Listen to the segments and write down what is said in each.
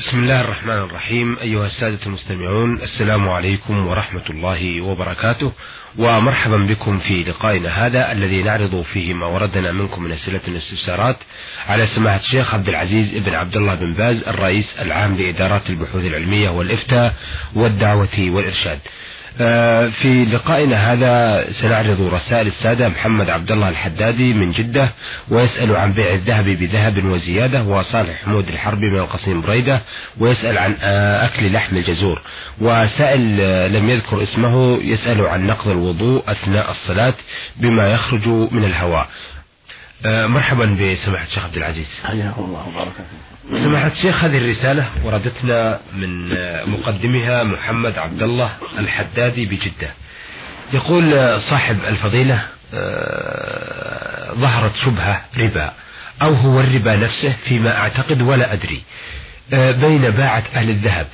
بسم الله الرحمن الرحيم. أيها السادة المستمعون السلام عليكم ورحمة الله وبركاته. ومرحبا بكم في لقائنا هذا الذي نعرض فيه ما وردنا منكم من أسئلة الاستفسارات على سماحة الشيخ عبد العزيز بن عبد الله بن باز الرئيس العام لإدارات البحوث العلمية والإفتاء والدعوة والإرشاد. في لقائنا هذا سنعرض رسائل السادة محمد عبد الله الحدادي من جدة ويسأل عن بيع الذهب بذهب وزيادة وصالح حمود الحربي من القصيم بريدة ويسأل عن آه، أكل لحم الجزور. وسائل آه، لم يذكر اسمه يسأل عن نقض الوضوء أثناء الصلاة بما يخرج من الهواء. مرحبا بسماحة الشيخ عبد العزيز. حياكم الله وبارك فيكم سماحة الشيخ هذه الرسالة وردتنا من مقدمها محمد عبد الله الحدادي بجدة. يقول صاحب الفضيلة آه، ظهرت شبهة ربا أو هو الربا نفسه فيما أعتقد ولا أدري آه، بين باعة أهل الذهب.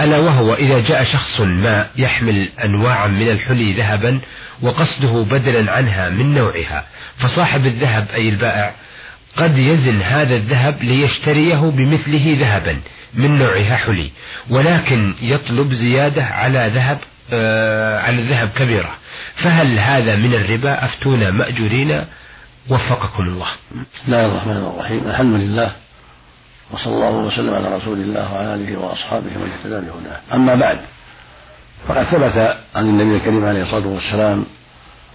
ألا وهو إذا جاء شخص ما يحمل أنواعا من الحلي ذهبا وقصده بدلا عنها من نوعها فصاحب الذهب أي البائع قد يزن هذا الذهب ليشتريه بمثله ذهبا من نوعها حلي ولكن يطلب زيادة على ذهب آه على الذهب كبيرة. فهل هذا من الربا؟ أفتونا مأجورين. وفقكم الله. بسم الله الرحمن الرحيم. الحمد لله. وصلى الله وسلم على رسول الله وعلى آله وأصحابه ومن اهتدى بهداه. أما بعد فقد ثبت عن النبي الكريم عليه الصلاة والسلام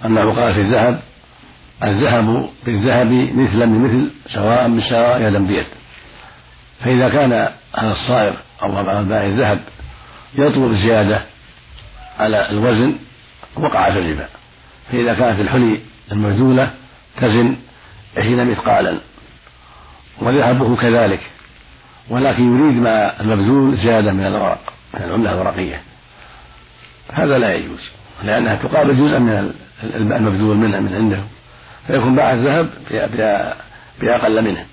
قال في الذهب الذهب بالذهب مثلا بمثل سواء بسواء يدا بيد. فإذا كان هذا الصائغ أو بائع الذهب يطلب زيادة على الوزن وقع في الربا. فإذا كانت الحلي المبذولة تزن عشرين مثقالا وذهبه كذلك. ولكن يريد ما المبذول زيادة من الأوراق من العملة الورقية. هذا لا يجوز لأنها تقابل جزءا من المبذول منها من عنده. فيكون باع الذهب بأقل منه.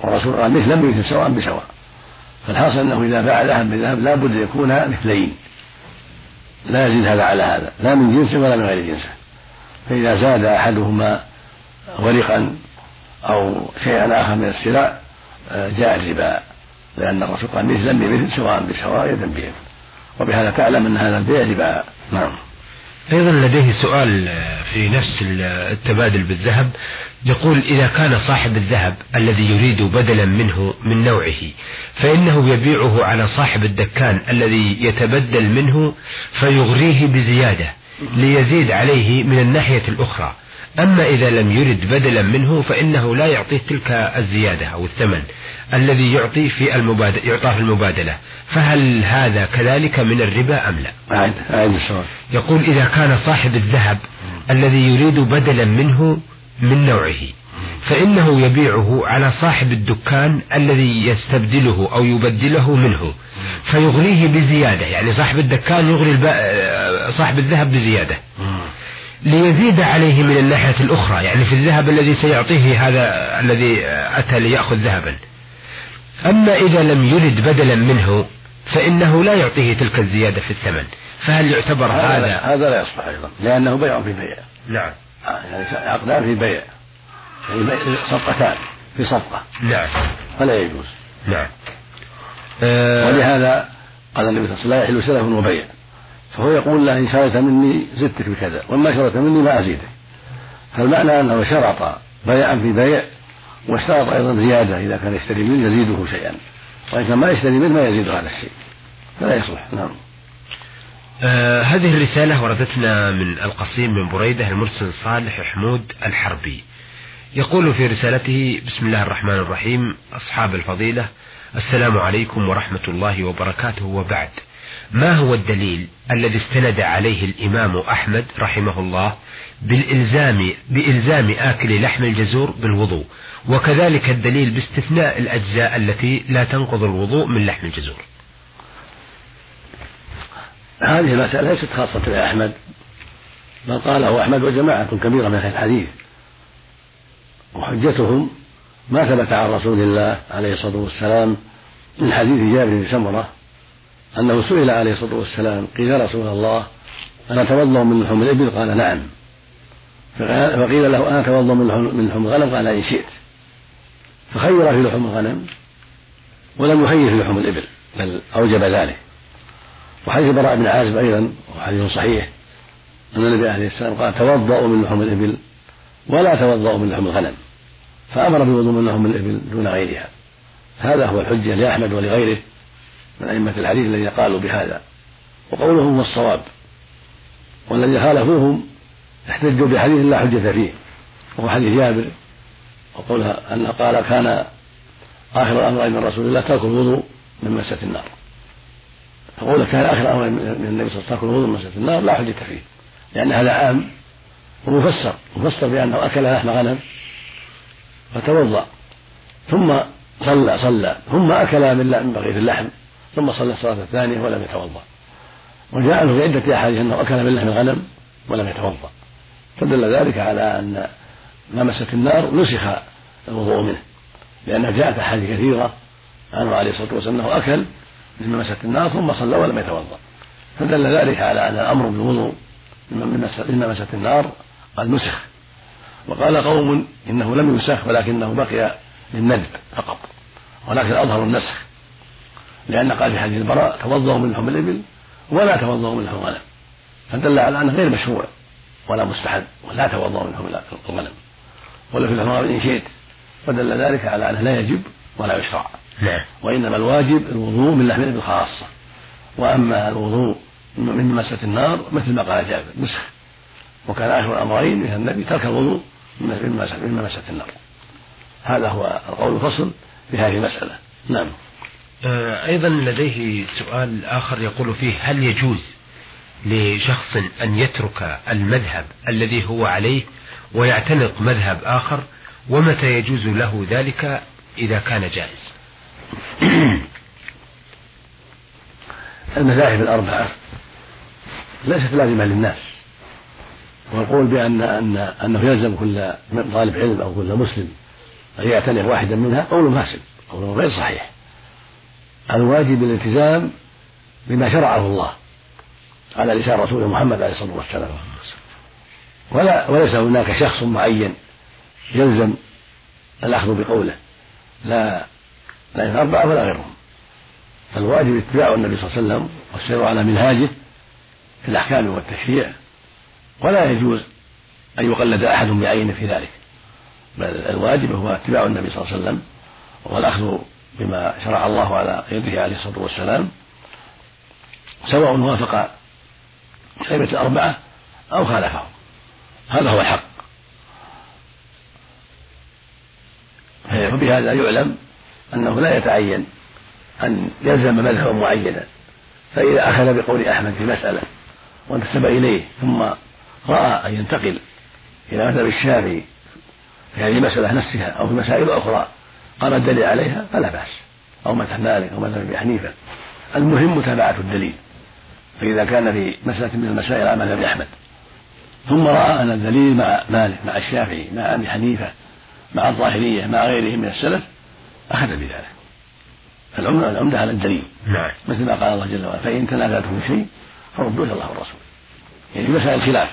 والرسول قال مثلا بمثل سواء بسواء. فالحاصل أنه إذا باع ذهب بذهب لا بد يكون مثلين. لا يزيد هذا على هذا لا من جنسه ولا من غير جنسه. فإذا زاد أحدهما ورقا أو شيئا آخر من السلع جاء الربا لأن الرسول قال مثلا بمثل سواء بسواء يدا وبهذا تعلم أن هذا البيع ربا نعم. أيضا لديه سؤال في نفس التبادل بالذهب. يقول إذا كان صاحب الذهب الذي يريد بدلا منه من نوعه فإنه يبيعه على صاحب الدكان الذي يتبدل منه فيغريه بزيادة ليزيد عليه من الناحية الأخرى. أما إذا لم يرد بدلا منه فإنه لا يعطيه تلك الزيادة أو الثمن الذي يعطي في المبادلة يعطى في المبادلة. فهل هذا كذلك من الربا أم لا؟ أعد أعد السؤال. يقول إذا كان صاحب الذهب الذي يريد بدلا منه من نوعه فإنه يبيعه على صاحب الدكان الذي يستبدله أو يبدله منه فيغريه بزيادة. يعني صاحب الدكان يغري صاحب الذهب بزيادة. ليزيد عليه من الناحية الأخرى يعني في الذهب الذي سيعطيه هذا الذي أتى ليأخذ ذهبا. أما إذا لم يرد بدلا منه فإنه لا يعطيه تلك الزيادة في الثمن. فهل يعتبر هذا هذا, هذا لا يصلح أيضا لأنه بيع في بيع. نعم. يعني عقدان في بيع. يعني صفقتان في صفقة. نعم. فلا يجوز. نعم. أه ولهذا قال النبي صلى الله عليه وسلم لا يحل سلف وبيع. فهو يقول له إن شريت مني زدتك بكذا وما شريت مني ما أزيدك فالمعنى أنه شرط بيعا في بيع واشترط أيضا زيادة إذا كان يشتري منه يزيده شيئا. وإن كان ما يشتري منه ما يزيد هذا الشيء. فلا يصلح. نعم. آه هذه الرسالة وردتنا من القصيم من بريدة المرسل صالح حمود الحربي. يقول في رسالته بسم الله الرحمن الرحيم أصحاب الفضيلة السلام عليكم ورحمة الله وبركاته. وبعد ما هو الدليل الذي استند عليه الإمام أحمد رحمه الله بالإلزام بإلزام آكل لحم الجزور بالوضوء؟ وكذلك الدليل باستثناء الأجزاء التي لا تنقض الوضوء من لحم الجزور. هذه المسألة ليست خاصة بأحمد بل قاله أحمد وجماعة كبيرة من أهل الحديث. وحجتهم ما ثبت عن رسول الله عليه الصلاة والسلام من حديث جابر بن سمرة أنه سئل عليه الصلاة والسلام قيل يا رسول الله أنا أتوضأ من لحوم الإبل؟ قال نعم. فقيل له أنا أتوضأ من لحوم الغنم؟ قال إن شئت. فخير في لحوم الغنم ولم يخير في لحوم الإبل بل أوجب ذلك. وحديث براء بن عازب أيضا وحديث صحيح أن النبي عليه السلام قال توضأوا من لحوم الإبل ولا توضأوا من لحوم الغنم. فأمر بالوضوء من لحوم الإبل دون غيرها. هذا هو الحجة لأحمد ولغيره. من أئمة الحديث الذين قالوا بهذا. وقولهم هو الصواب. والذين خالفوهم احتجوا بحديث لا حجة فيه وهو حديث جابر. وقولها أنه قال كان آخر الأمر من رسول الله ترك الوضوء من مسة النار. فقول كان آخر الأمر من النبي صلى الله عليه وسلم ترك الوضوء من مسة النار لا حجة فيه. لأن هذا عام ومفسر مفسر بأنه أكل لحم غنم فتوضأ ثم صلى صلى ثم أكل من بقية اللحم. ثم صلى الصلاة الثانية ولم يتوضأ. وجاء له في عدة أحاديث أنه أكل من لحم الغنم ولم يتوضأ. فدل ذلك على أن ما مست النار نسخ الوضوء منه لأنها جاءت أحاديث كثيرة عنه عليه الصلاة والسلام أنه أكل مما مست النار ثم صلى ولم يتوضأ. فدل ذلك على أن الأمر بالوضوء مما مست النار قد نسخ. وقال قوم إنه لم ينسخ ولكنه بقي للندب فقط ولكن أظهر النسخ. لأن قال في حديث البراء توضأوا من لحم الإبل ولا توضأوا من لحم الغنم. فدل على أنه غير مشروع ولا مستحب ولا توضأوا من لحم الغنم. ولا في لحم الغنم إن شئت. فدل ذلك على أنه لا يجب ولا يشرع. نعم. وإنما الواجب الوضوء من لحم الإبل خاصة. وأما الوضوء من مسة النار مثل ما قال جابر نسخ. وكان آخر الأمرين من النبي ترك الوضوء من مسة النار. هذا هو القول الفصل في هذه المسألة. نعم. أيضا لديه سؤال آخر يقول فيه هل يجوز لشخص أن يترك المذهب الذي هو عليه ويعتنق مذهب آخر؟ ومتى يجوز له ذلك إذا كان جائز؟ المذاهب الأربعة ليست لازمة للناس. والقول بأن أن أنه يلزم كل طالب علم أو كل مسلم أن يعتنق واحدا منها قول فاسد قول غير صحيح. الواجب الالتزام بما شرعه الله على لسان رسوله محمد عليه الصلاة والسلام. ولا وليس هناك شخص معين يلزم الأخذ بقوله. لا لا الاربعه ولا غيرهم. فالواجب اتباع النبي صلى الله عليه وسلم والسير على منهاجه في الأحكام والتشريع. ولا يجوز أن يقلد أحد بعينه في ذلك. بل الواجب هو اتباع النبي صلى الله عليه وسلم والأخذ بما شرع الله على يده عليه الصلاة والسلام سواء وافق الأئمة الأربعة أو خالفهم هذا هو الحق. فبهذا يعلم أنه لا يتعين أن يلزم مذهبا معينا. فإذا أخذ بقول أحمد في مسألة وانتسب إليه ثم رأى أن ينتقل إلى مذهب الشافعي في هذه المسألة نفسها أو في مسائل أخرى قام الدليل عليها فلا بأس. أو مذهب مالك أو مذهب أبي حنيفة. المهم متابعة الدليل. فإذا كان في مسألة من المسائل على مذهب أحمد. ثم رأى أن الدليل مع مالك مع الشافعي مع أبي حنيفة مع الظاهرية مع غيرهم من السلف أخذ بذلك. العمدة العمدة على الدليل. نعم. مثل ما قال الله جل وعلا فإن تنازعتم في شيء فردوه إلى الله والرسول يعني في مسائل الخلاف.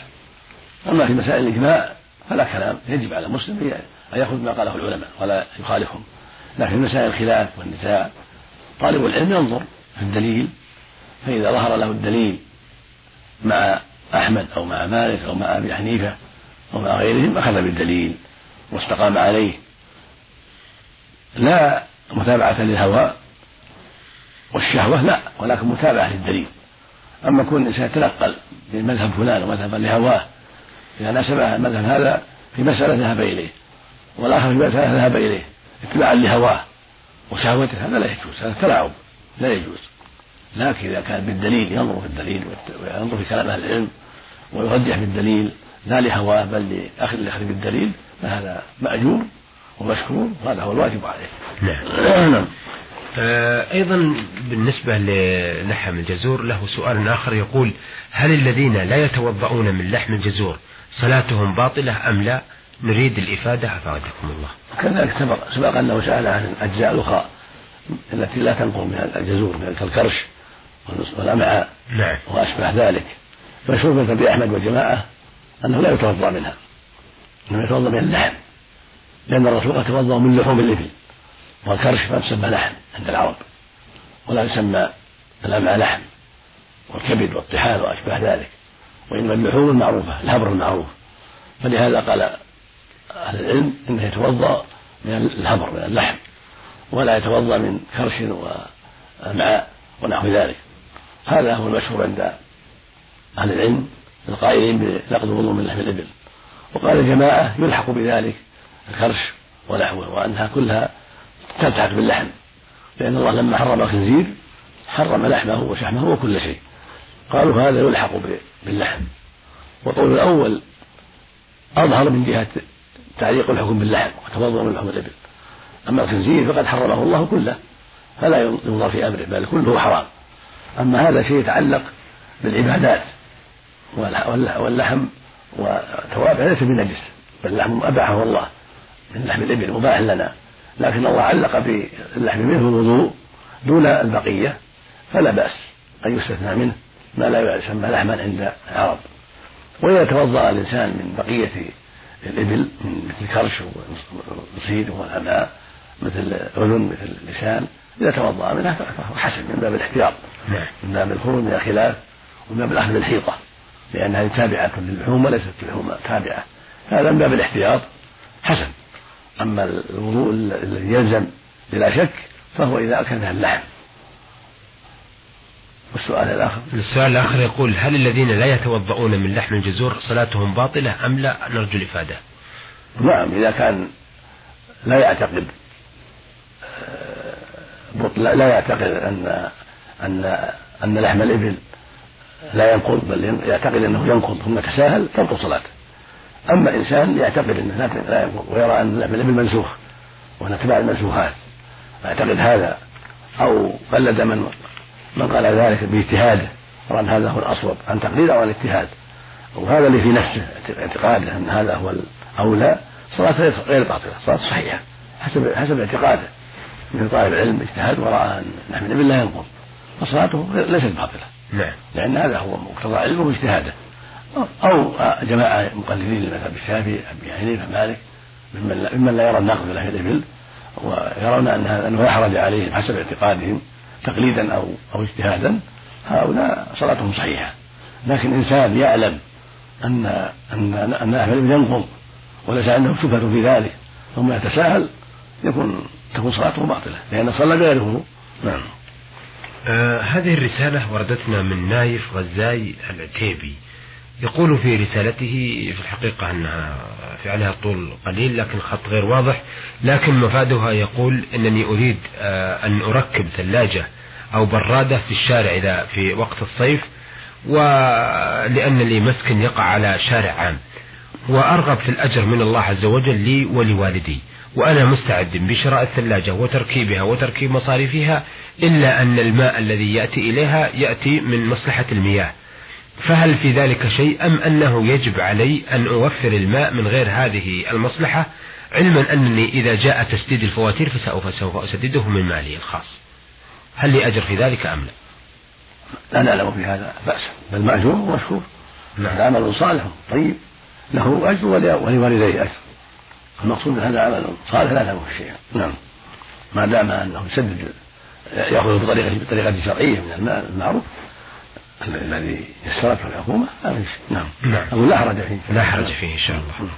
أما في مسائل الإجماع فلا كلام. يجب على المسلم أن يأخذ ما قاله العلماء ولا يخالفهم. لكن مسائل الخلاف والنزاع طالب العلم ينظر في الدليل فإذا ظهر له الدليل مع أحمد أو مع مالك أو مع أبي حنيفة أو مع غيرهم أخذ بالدليل واستقام عليه. لا متابعة للهوى والشهوة لا ولكن متابعة للدليل. أما كون الإنسان يتنقل من مذهب فلان ومذهبا لهواه إذا ناسب المذهب هذا في مسألة ذهب إليه والآخر في مسألة ذهب إليه. اتباعا لهواه وشهوته هذا لا يجوز هذا تلاعب لا يجوز. لكن إذا كان بالدليل ينظر في الدليل وينظر في كلام أهل العلم ويرجح بالدليل لا لهواه بل لأخذ الأخذ بالدليل فهذا مأجور ومشكور وهذا هو الواجب عليه. نعم. نعم. آه، أيضا بالنسبة للحم الجزور له سؤال آخر يقول هل الذين لا يتوضؤون من لحم الجزور صلاتهم باطلة أم لا؟ نريد الإفادة أفادكم الله. كذلك سبق سبق أنه سأل عن الأجزاء الأخرى التي لا تنقل من الجزور من كالكرش والأمعاء نعم. وأشبه ذلك. مشهور مثل أحمد وجماعة أنه لا يتوضأ منها إنما يتوضأ من اللحم لأن الرسول قد توضأ من لحوم الإبل والكرش ما تسمى لحم عند العرب ولا يسمى الأمعاء لحم والكبد والطحال وأشباه ذلك وإنما اللحوم المعروفة الهبر المعروف. فلهذا قال أهل العلم إنه يتوضأ من الهبر من اللحم ولا يتوضأ من كرش وأمعاء ونحو ذلك. هذا هو المشهور عند أهل العلم القائلين بنقض الوضوء من لحم الإبل. وقال جماعة يلحق بذلك الكرش ونحوه وأنها كلها تلتحق باللحم لأن الله لما حرم الخنزير حرم لحمه وشحمه وكل شيء. قالوا هذا يلحق باللحم. والقول الأول أظهر من جهة تعليق الحكم باللحم وتفضل من لحم الإبل أما الخنزير فقد حرمه الله كله فلا ينظر في أمره بل كله حرام. أما هذا شيء يتعلق بالعبادات واللحم وتوابع ليس بنجس بل اللحم أباحه الله من لحم الإبل مباح لنا. لكن الله علق باللحم منه الوضوء دون البقية فلا بأس أن يستثنى منه ما لا يسمى لحما عند العرب. وإذا توضأ الإنسان من بقية الإبل مثل كرش والصيد والأمعاء مثل أذن مثل لسان إذا توضأ منها فهو حسن من باب الاحتياط نعم. من باب الخروج من الخلاف ومن باب الأخذ بالحيطة لأنها تابعة للحوم وليست لحوم تابعة. هذا من باب الاحتياط حسن. أما الوضوء الذي يلزم بلا شك فهو إذا أكل اللحم. والسؤال الآخر. السؤال الآخر يقول هل الذين لا يتوضؤون من لحم الجزور صلاتهم باطلة أم لا؟ نرجو الإفادة. نعم إذا كان لا يعتقد لا يعتقد أن أن أن لحم الإبل لا ينقض بل يعتقد أنه ينقض. ثم تساهل تنقض صلاته أما إنسان يعتقد أنه لا ينقض ويرى أن لحم الإبل منسوخ وأن تبع المنسوخات يعتقد هذا. أو قلد من من قال ذلك باجتهاده. وأن هذا هو الأصوب عن تقليد أو عن اجتهاد وهذا اللي في نفسه اعتقاده أن هذا هو الأولى. صلاة غير باطلة صلاة صحيحة حسب حسب اعتقاده. من طالب العلم اجتهاد ورأى أن الإبل لا ينقض. فصلاته ليست باطلة. نعم. لأن هذا هو مقتضى علمه واجتهاده. أو جماعة مقلدين للمذهب الشافعي أبي حنيفة مالك ممن ممن لا يرى النقض لحم الإبل ويرون أن أنه لا حرج عليهم حسب اعتقادهم. تقليدا أو أو اجتهادا هؤلاء صلاتهم صحيحة. لكن إنسان يعلم أن أن أن لحم الإبل ينقض وليس عنده شبهة في ذلك ثم يتساهل يكون تكون صلاته باطلة لأن صلى غيره نعم. آه هذه الرسالة وردتنا من نايف غزاي العتيبي. يقول في رسالته في الحقيقة أنها في عليها طول قليل لكن خط غير واضح لكن مفادها يقول أنني أريد آه أن أركب ثلاجة أو برادة في الشارع إذا في وقت الصيف ولأن لي مسكن يقع على شارع عام. وأرغب في الأجر من الله عز وجل لي ولوالدي. وأنا مستعد بشراء الثلاجة وتركيبها وتركيب مصاريفها إلا أن الماء الذي يأتي إليها يأتي من مصلحة المياه. فهل في ذلك شيء أم أنه يجب علي أن أوفر الماء من غير هذه المصلحة؟ علما أنني إذا جاء تسديد الفواتير فسوف أسدده من مالي الخاص. هل لي أجر في ذلك أم لا؟ لا نعلم في هذا بأس. بل مأجور ومشكور. نعم. عمل صالح. طيب. له أجر ولوالديه أجر. المقصود هذا عمل صالح لا له شيء نعم. ما دام أنه يسدد ياخذ بطريقه بطريقة شرعية من الماء المعروف. الذي يسرته الحكومة؟ هذا نعم. نعم. أقول لا حرج فيه. لا حرج فيه إن شاء الله.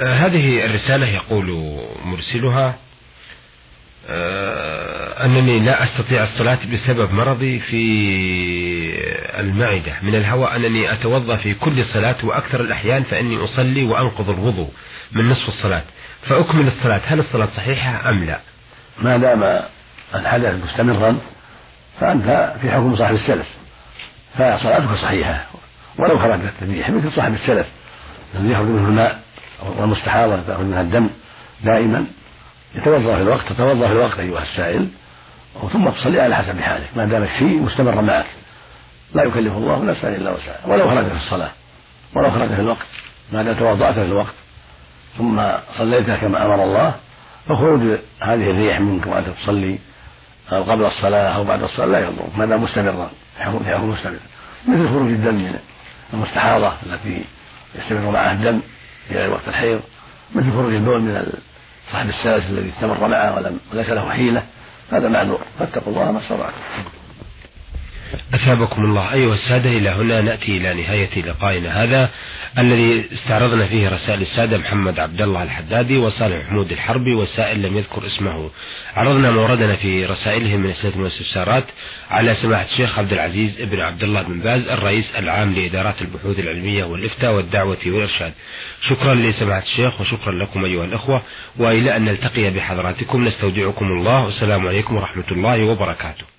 آه هذه الرسالة يقول مرسلها آه أنني لا أستطيع الصلاة بسبب مرضي في المعدة. من الهواء أنني أتوضأ في كل صلاة وأكثر الأحيان فإني أصلي وأنقض الوضوء من نصف الصلاة. فأكمل الصلاة. هل الصلاة صحيحة أم لا؟ ما دام الحدث مستمرا فأنت في حكم صاحب السلف. فصلاتك صحيحة. ولو خرجت الريح مثل صاحب السلف. الذي يخرج منه الماء والمستحاضة تأخذ منها الدم دائما. يتوضأ في الوقت تتوضأ في الوقت أيها السائل. ثم تصلي على حسب حالك. ما دام الشيء مستمر معك. لا يكلف الله نفسا إلا وسعها. ولو خرج في الصلاة. ولو خرج في الوقت. ما دام توضأت في الوقت. ثم صليتها كما أمر الله. فخروج هذه الريح منك وأنت تصلي. أو قبل الصلاة أو بعد الصلاة لا يضرك ما دام مستمرا. في مستمر. مثل خروج الدم من المستحاضة التي يستمر معها الدم في وقت الحيض. مثل خروج البول من صاحب السلس الذي استمر معه ولم وليس له حيلة. هذا معذور. فاتقوا الله ما استطعتم. أثابكم الله. أيها السادة إلى هنا نأتي إلى نهاية لقائنا هذا الذي استعرضنا فيه رسائل السادة محمد عبد الله الحدادي وصالح محمود الحربي والسائل لم يذكر اسمه. عرضنا موردنا في رسائلهم من أسئلة والاستفسارات على سماحة الشيخ عبد العزيز بن عبد الله بن باز الرئيس العام لإدارات البحوث العلمية والإفتاء والدعوة والإرشاد. شكرا لسماحة الشيخ وشكرا لكم أيها الأخوة. وإلى أن نلتقي بحضراتكم نستودعكم الله. والسلام عليكم ورحمة الله وبركاته.